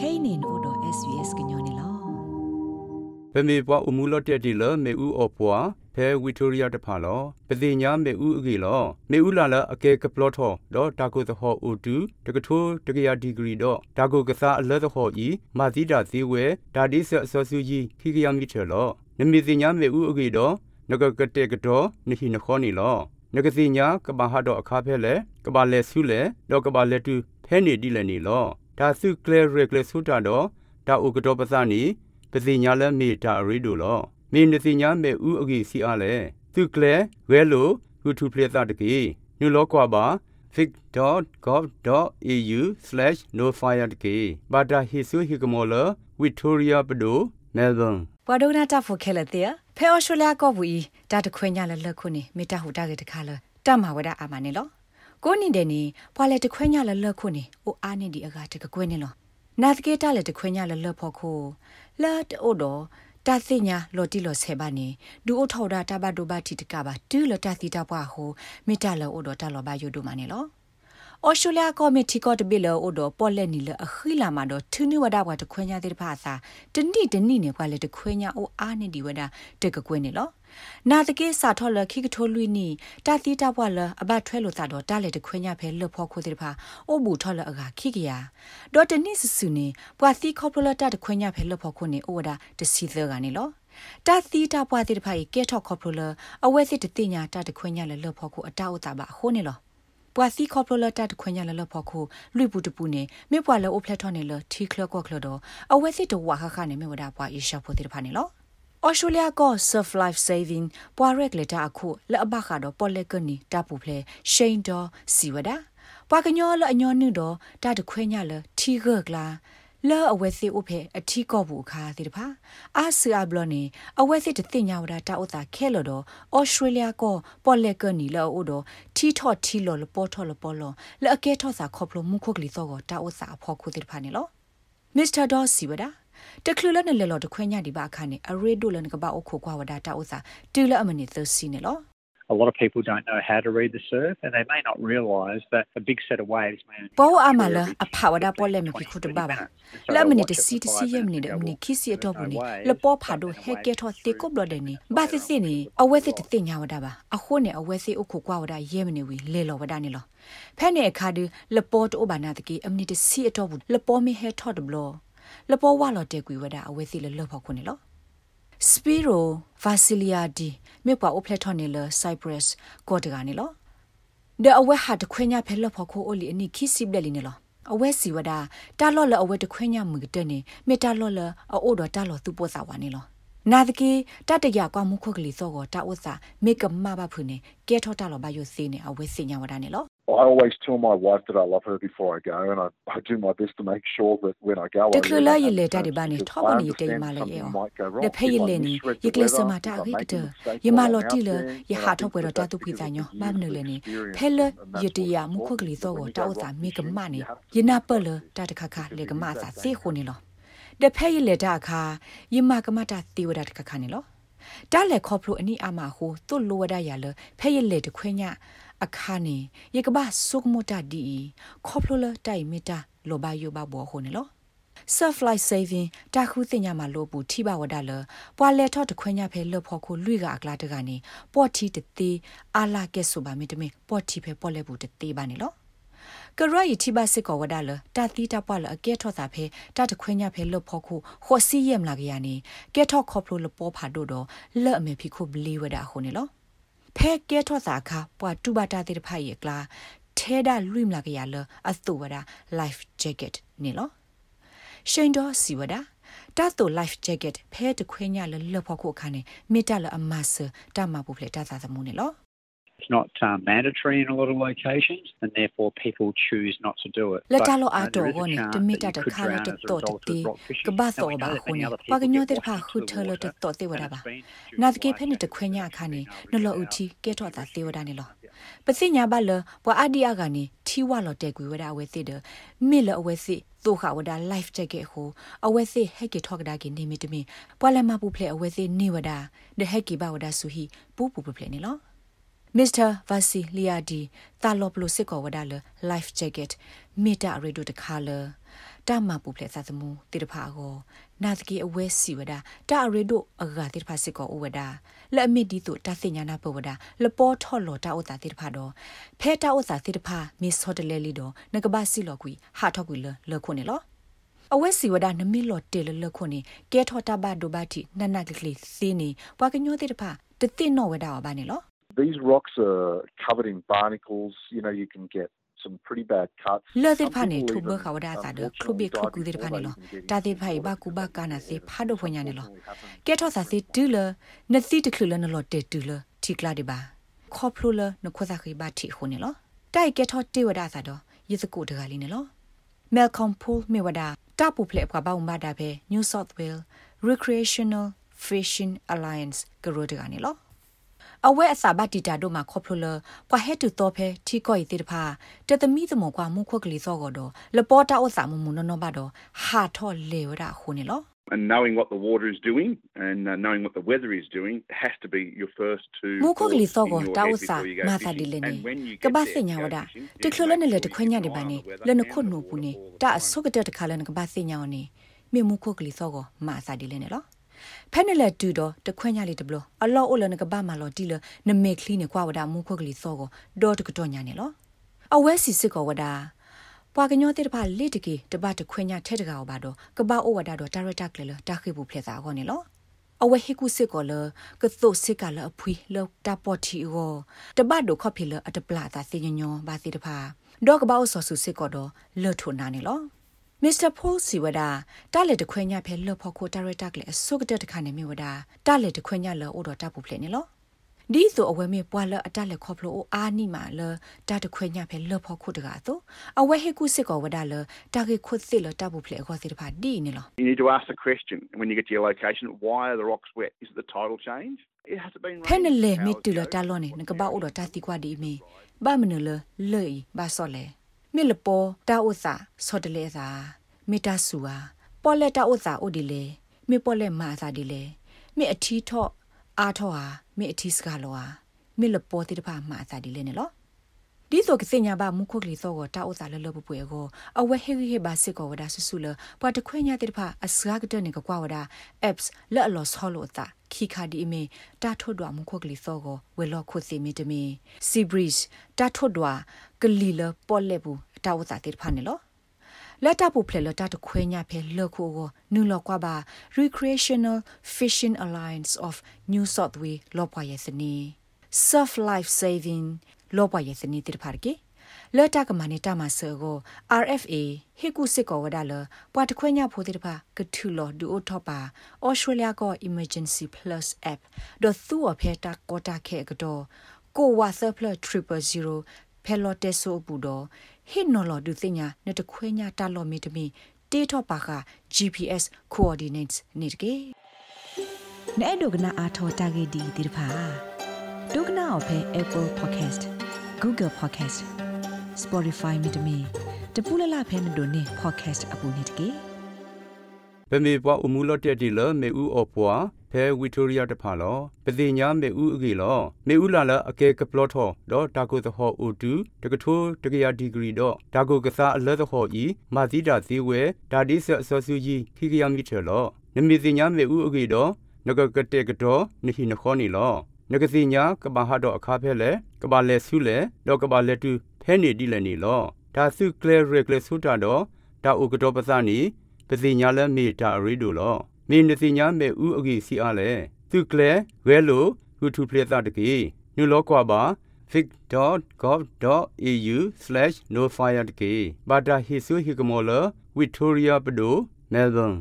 kainin odo svs gnyone lo ပမေပွားအမှုလော့တက်တီလမေဥအော်ပွားဖဲဝီတိုရီယာတဖာလောပတိညာမေဥအကေလောမေဥလာလအကေကပလော့ထောဒေါ်တာကိုသဟောအိုတူတကထိုးတကရာဒီဂရီတော့ဒါကိုကစားအလဲသဟောဤမာသီတာဇီဝဲဒါဒီဆအစောဆူကြီးခိကယမီချေလောနမီတိညာမေဥအကေတော့နဂကတဲ့ကတော့နိဟိနခောနီလောနဂစီညာကဘာဟာတော့အခါဖဲလေကဘာလဲဆုလေတော့ကဘာလဲတူဖဲနေဒီလည်းနေလော ဒါစုကလေရကလေဆုတာတော့ဒါဥကတော့ပစနီပစီညာလဲမေတာရီဒိုလောမေနစီညာမေဥအကြီးစီအားလဲသူကလေဝဲလိုဟူထူပလက်တာတကေညလောကွာပါ vic.gov.au/nofire တကေဘာတာဟီဆူဟီကမောလဝီတိုရီယာပဒိုမဲလ်ဘန်ပဒိုနာတာဖိုခဲလက်တဲ့ဖဲအော်စတြေးလျကောဘူဤဒါတခွေညာလက်လက်ခုနေမေတာဟူတာကေတခါလတမဝဒအာမနေလော ကိုနေတယ်နေပွာလက်တခွေညာလက်လက်ခုနေအိုအားနေဒီအကတကကွဲနေလောနာတကေတာလက်တခွေညာလက်လက်ဖို့ခုလာတိုတော့တာသိညာလော်တီလော်ဆဲပါနေဒူအိုထော်ဒါတဘဒိုဘတီတကပါတူလတာသီတာပွားဟိုမေတာလော်အိုတော့တာလော်ဘယိုဒိုမနေလော ဩစတြေးလျကော်မတီကောတဘီလောအိုဒပေါ်လက်နီလအခီလာမှာတော့ထူးနဝဒဘွားတခွညာတဲ့ဖာစာတနိတနိနေကွာလေတခွညာအိုအားနေဒီဝဒတကကွင်းနေလောနာတကေစာထော်လခိကထိုလွီနီတာတီတာဘွားလအဘထွဲလို့သာတော့တားလေတခွညာဖဲလွတ်ဖို့ခိုးတဲ့ဖာအိုဘူးထော်လအကခိကရဒေါ်တနိစစုနေပွာသီခေါပလတာတခွညာဖဲလွတ်ဖို့ခိုးနေအိုဝဒတစီသကနေလောတာသီတာပွားတဲ့ဖာကဲထော့ခေါပလအဝဲစစ်တတိညာတာတခွညာလေလွတ်ဖို့ခိုးအတောက်တာပါဟိုးနေလော ပွာစီခေါပလိုလတ်တခွညာလလဖို့ခုလွိပူတပူနေမေပွာလောအိုဖလက်ထော်နေလထီကလကောကလတော့အဝဲစစ်တဝါခခနေမေဝဒါပွာအေရှာဖို့တိဖာနေလောအော်စတြေးလျက surf life saving ပွာရက်လက်တာအခုလအဘခါတော့ပေါ်လက်ကနီတပူဖလေရှိန်တော်စီဝဒါပွာကညောလအညောနုတော့တတခွညာလထီကကလာ လောအဝဲစစ်ဥဖေအထီကော့ဘူးခါတိတဖာအာဆူအဘလနေအဝဲစစ်တသိညာဝဒတာဥတာခဲလော်တော့ဩစတြေးလျကောပေါ်လက်ကနီလောဥတော့ထီထော့ထီလော်လပေါ်ထော်လပေါ်လောလက်အကဲထော့စာခေါပလိုမှုခုတ်ကလီသောကိုတာဥစာအဖို့ခုတိတဖာနေလောမစ္စတာဒေါ်စီဝဒါတကလူလနဲ့လေလော်တခွညာဒီပါခါနေအရေဒိုလန်ကပါအခုကွာဝဒတာဥစာတူလအမနေသစီနေလော a lot of people don't know how to read the surf and they may not realize that a big set of waves may po amala aphawada pole me ki khut ba ba la mini de si si yem ni de mini kisi ato bu ni le po pha do he ke tho te ko blo de ni ba si si ni awe si de tinya wada ba a ho ne awe si ukhu kwa wada ye mini wi le lo wada ni lo ဖဲ့နေအခါဒီလပေါ်တိုဘာနာတကေအမနီတစီအတော့ဘူးလပေါ်မီဟဲထော့ဒဘလလပေါ်ဝါလော်တဲကွေဝဒအဝဲစီလလော့ဖို့ခုနေလော Spiro Vasiliadi မြေပွားအိုဖလက်ထော်နေလ Cyprus ကောတကနေလောဒအဝဲဟာတခွညာဖဲလဖို့ခိုအိုလီအနိခိစိဘလလီနေလောအဝဲစီဝဒတာလော့လအဝဲတခွညာမူတဲ့နေမေတာလော့လအိုတော်တာလော့သူပို့စာဝါနေလောနာတကေတတရကွာမှုခုတ်ကလေးစောကိုတာဥစာမေကမဘဖုန်နေကဲထောတာလောဘယုစေနေအဝဲစညာဝဒနေလော I always tell my wife that I love her before I go, and I, I do my best to make sure that when I go, I really ye le ta de ba ni tho ba ni te ma le ye o le phe ye le ni ye kle sa ma ta ri de ye ma lo ti le ye ha tho pwe ro ta tu phi ta nyo ma ne le ni phe le ye ti ya mu kho kli so go ta o sa me ka ma ni ye na pe le ta de kha kha le ka ma sa se kho ni lo de phe ye le ta kha ye ma ka ma ta ti wa da de kha kha ni lo တားလေခေါပလိုအနိအမဟိုတုလိုဝဒရလဖဲရလေတခွည အခါနေယေကဘာဆုကမတာဒီခေါပလိုလတိုင်မီတာလောဘယဘဘောဟိုနေလော surf life saving တာခုတင်ညာမှာလို့ပူထိပါဝဒလပွာလဲထော့တခွညဖဲလွတ်ဖို့ခုလွိကအကလာတကနေပော့တီတသေးအာလာကဲဆိုပါမီတမင်ပော့တီဖဲပော့လဲဘူးတသေးပါနေလောကရယတိဘစစ်ကောဝဒါလတာတိတပွားလအကဲထော့တာဖဲတတခွညဖဲလွတ်ဖို့ခုခောစီယမ်လာကရနေကဲထော့ခေါပလိုလပေါ်ဖာဒိုတော့လဲ့အမေဖီခုဘလီဝဒါဟိုနေလော ဖဲကဲထော့စာခါပွာတူဘာတာတဲ့ဖိုင်ရကလာထဲဒါလွိမလာကရလအသုဝဒါ life jacket နေလောရှိန်တော်စီဝဒါတတ်တို life jacket ဖဲတခွေးညလလဖို့ခုခါနေမိတလအမဆတမပူဖလေတသသမူနေလော It's not um, mandatory in a lot of locations, and therefore people choose not to do it. La talo ato woni de mita de khala de to de ti ka ba so ba woni pa ga nyo de pha khu thalo de to te wada ba na de ke phe ni de khwenya kha ni no lo uti ke to ta te wada ni lo ပစိညာဘလဘွာအဒီယာကနေထီဝါလော်တဲ့ကွေဝဒအဝဲစစ်တယ်မိလအဝဲစစ်သို့ခဝဒ life jacket ဟိုအဝဲစစ်ဟက်ကထောက်ကဒါကိနေမီတမီပွာလမပူဖလေအဝဲစစ်နေဝဒဒဟက်ကီဘဝဒဆူဟီပူပူပဖလေနေလော Mr. Vasiliadi တာလောပလိုစစ်ကောဝဒါလ life jacket မီတာရေဒိုတခါလတာမပူဖလက်စာသမူတိတဖာကိုနာတကီအဝဲစီဝဒတာအရီတို့အဂါတိတဖာစစ်ကောဥဝဒလက်အမစ်ဒီတို့တာစညာနာပဝဒလပေါ်ထော်လော်တာဥတာတိတဖာတော့ဖဲတာဥတာတိတဖာမစ်ဟော်တလဲလီတော့ငကဘာစီလော်ကွီဟာထောက်ကွီလလခုနေလောအဝဲစီဝဒနမီလော်တေလလခုနေကဲထော်တာဘဒိုဘတီနနကကလေးစီနေပွားကညိုတိတဖာတတိနောဝဒအဘာနေလော These rocks are covered in barnacles. You know, you can get some pretty bad cuts. လော်တိဖာနေထုဘခဝဒသာဒခလုဘီခလုကူတိဖာနေလောတာတိဖိုင်ဘကူဘကာနာစေဖာဒိုဖွညာနေလောကဲထောစာစီတူလနစီတခလနလောတေတူလတီကလာဒီပါခေါပလိုလနခွစာခိဘတီခုနေလောတိုက်ကဲထောတေဝဒသာဒယေစကုတကလေးနေလော Malcolm Pool မေဝဒတာပူဖလက်ဘဘောင်ဘာဒါပဲ New South Wales Recreational Fishing Alliance ကရိုဒကနေလော အဝဲအစာဘတီတာတို့မှာခေါပလိုလပွာဟဲတူတော့ဖဲထီကောဤတိတဖာတသမီသမကွာမှုခွက်ကလေးစောကတော့လပေါ်တာဥစာမမုံနော်ဘာတော့ဟာထော်လေဝရခုန်လော and knowing what the water is doing and uh, knowing what the weather is doing has to be your first two မုခကလီစောကိုတာဥစာမာသာဒီလေနေကဘာစညာဝဒတခလနဲ့လေတခွညာဒီပါနေလနခုနုပူနေတာအဆုကတတခလန ကဘာစညာဝနေမေမုခကလီစောကိုမာသာဒီလေနေလောဖဲနလက်တူတော့တခွညာလေးတဘလအလောအိုလနကဘာမလောတီလနမေခလီနေကွာဝဒမုခကလီစောကိုဒေါ်တကတော့ညာနေလောအဝဲစီစစ်ကောဝဒါပွာကညောတဲ့တပါလေတကေတပတ်တခွညာထဲတကောပါတော့ကဘာအိုဝဒါတော့ဒါရက်တာကလေလတာခိဘူးဖလက်စာကောနေလောအဝဲဟိကုစစ်ကောလကသုစစ်ကလအဖွေလောတာပေါ်တီကိုတပတ်ဒိုခေါဖိလအတပလာတာစညညောဘာစီတဖာဒေါကဘာအိုဆောဆူစစ်ကောတော့လောထုနာနေလော မစ္စတာပိုးစီဝဒတာလက်တခွညာဖဲလော့ဖို့ကိုဒါရက်တာကလေအစုကတတခါနေမြဝဒတာလက်တခွညာလောအိုတော့တပ်ဖို့ဖလက်နေလောဒီဆိုအဝဲမေပွာလအတက်လက်ခေါပလိုအာနီမာလတာတခွညာဖဲလော့ဖို့ခုတကားဆိုအဝဲဟေကုစစ်ကောဝဒလတာကေခုစစ်လတဘူးဖလက်ခေါ်စီတဖာဒီနေလော You need to ask the question when you get to your location why are the rocks wet? Is it the tidal change? It has been ဖဲန raining လေ for မီ hours တူလ ago. တာလောနေငကဘာအိုတော့တာတီကွာဒီမီဘာမနလလေဘာစောလေ မေလပေါ်တာဥစာစောတလေစာမေတာဆူအာပေါ်လက်တာဥစာအိုဒီလေမေပေါ်လက်မာစာဒီလေမေအထီထော့အားထော့ဟာမေအထီစကားလောဟာမေလပေါ်တိတဖာမာစာဒီလေနေလော ဒီဆိုကစညာဘာမုခုကလီစောကိုတာဥစာလလပပွေကိုအဝဲဟေဟေဘာစစ်ကိုဝဒါဆူဆူလပွားတခွညာတိတဖာအစကားကတဲ့နေကကွာဝဒါ apps လက်အလောဆောလို့တာခီခါဒီအမီတာထွတ်တော်မုခုကလီစောကိုဝဲလောခုစီမီတမီ sea breeze တာထွတ်တော်ကလီလပေါ်လက်ဘူးတာဥစာတိတဖာနေလောလက်တပူဖလေလတတခွေညာဖဲလခုကိုနူလောကွာပါ Recreational Fishing Alliance of New South Wales လောပွားရဲ့စနီ Surf Life Saving လောပွားရဲ့စနီတိတဖာကေလက်တကမနေတာမဆောကို RFA ဟေကုစစ်ကောဝဒါလပွားတခွေညာဖိုတိတဖာကထူလောဒူအိုထောပါ Australia ကို Emergency Plus app ဒသူအဖေတာကောတာခဲကတော့ကိုဝါဆပ်ဖလ000ဖဲလော်တက်ဆိုဘူးတော့ဟိနော်လော်ဒူသိညာနဲ့တခွေညာတာလော်မီတမီတေထောပါက GPS coordinates နေတကေနဲ့ဒုကနာအာထောတာဂေဒီတိတဖာဒုကနာအဖေ Apple Podcast Google Podcast Spotify မြေတမီတပူလလဖဲမတို့နေ podcast အပူနေတကေပမေပွားအမှုလော့တက်တီလမေဦးအော်ပွားဖဲဝီတိုရီယာတဖာလောပတိညာမေဦးအကေလောမေဦးလာလအကေကပလော့ထောဒေါ်တာကိုသဟောအိုတူတကထိုးတကရာဒီဂရီတော့ဒါကိုကစားအလဲသဟောဤမာသီတာဇီဝဲဒါဒီဆအစောစုကြီးခိကရမီထေလောနမေတိညာမေဦးအကေတော့နဂကတဲ့ကတော့နိဟိနခောနီလော နဂစီညာကဘာဟာတော့အခါဖဲလေကဘာလဲဆုလေတော့ကဘာလဲတူဖဲနေတိလည်းနေလောဒါစုကလေရကလေဆုတာတော့ဒါဥကတော့ပစနီပစီညာလဲမေတာရီဒိုလောမင်းနစီညာမေဥအဂီစီအားလဲသူကလေဝဲလိုဟူထူပလက်တာတကေနူလောကွာပါ vic.gov.au/nofire တကေဘာတာဟီဆူဟီကမောလ Victoria Pado Melbourne